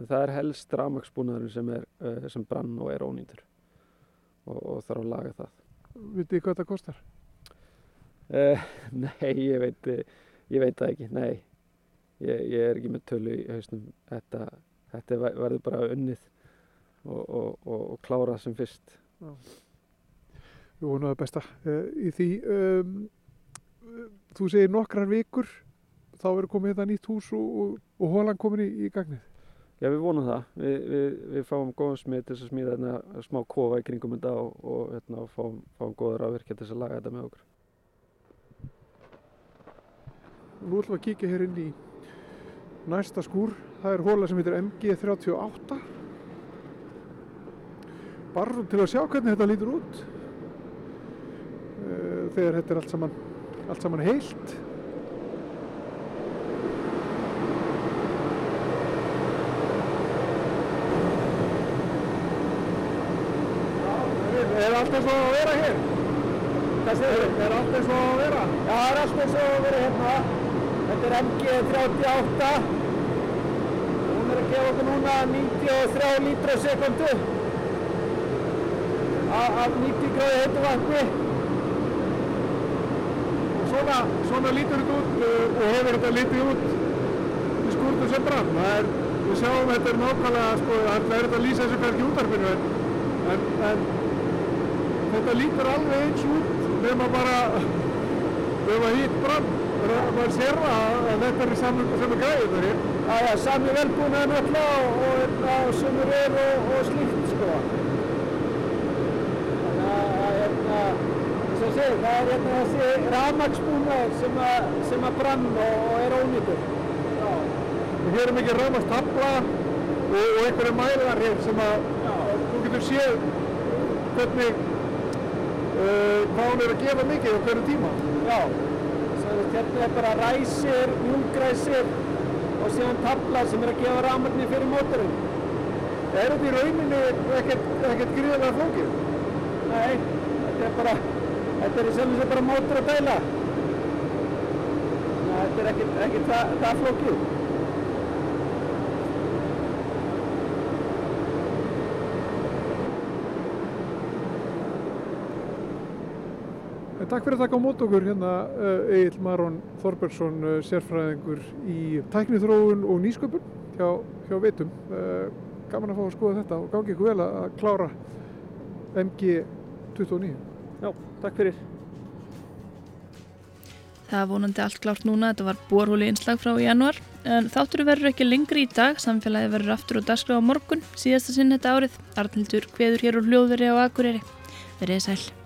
En það er helst ramagsbúnaðurinn sem, sem brann og er ónýndur og, og þarf að laga það. Vitið hvað þetta kostar? Uh, nei, ég veit, ég veit það ekki, nei. Ég, ég er ekki með tölu í hausnum. Þetta, þetta verður bara unnið og, og, og klárað sem fyrst. Já. Við vonum að besta uh, í því. Um, þú segir nokkrar vikur, þá verður komið þetta nýtt hús og, og hólan komin í, í gagnið. Já, við vonum það. Vi, við, við fáum góðum smið til að smíða hérna smá kofa í kringum þetta og, og hérna, fáum, fáum góður afvirkja til að laga þetta með okkur. Nú ætlum við að kíkja hér inn í næsta skúr. Það er hóla sem heitir MG38. Bara til að sjá hvernig þetta lítur út. Eh, þegar þetta er allt saman, allt saman heilt. Er allt eins og að vera hér? Þið? Er allt eins og að vera? Já, það er allt eins og að vera hérna. Þetta er MG38. Hún er að gefa okkur núna 93 lítra sekundu af 90 gráði heitu vatni. Svona, svona lítur þetta út og hefur þetta lítið út í skúrtu sem brann. Er, við sjáum þetta er nákvæmlega, sko, það er þetta að lýsa þessu kannski útarfinu en, en, en þetta lítur alveg eins út nema bara nema hýtt brann. Maður sér að, þetta er saman græðið þar hér. Já, já, sami velbúnaði náttúrulega og, og sömur er og, og slíkt, sko. Þannig að, hérna, þess að segja, það er hérna þessi rafmagsbúnaður sem, sem að brann og, og er. Og hér er mikið rafmagstabla og, og einhverju mælar hér sem að, já, þú getur séð hvernig, uh, hvað hún er að gefa mikið á hverju tíma. Já. Hérna er bara ræsir, mjúkræsir og síðan tabla sem er að gefa rafmagni fyrir mótorinn. Er þetta í rauninni ekkert, gríðarlega flókið? Nei, þetta er bara, þetta er í sjálf og sér bara mótor að dæla. Nei, þetta er ekkert, það, það flókið. Takk fyrir að taka á mót okkur hérna Egil Maron Þorbergsson, sérfræðingur í tæknithróun og nýsköpun hjá, hjá Veitum. Gaman að fá að skoða þetta og gangi ykkur vel að klára MG29. Já, takk fyrir. Það vonandi allt klárt núna, þetta var borhóli einslag frá í januar, en þáttur verður ekki lengri í dag, samfélagi verður aftur og dagskrá á morgun, síðasta sinn þetta árið, Arnildur hveður hér og hljóðveri á Akureyri. Verðið sæl.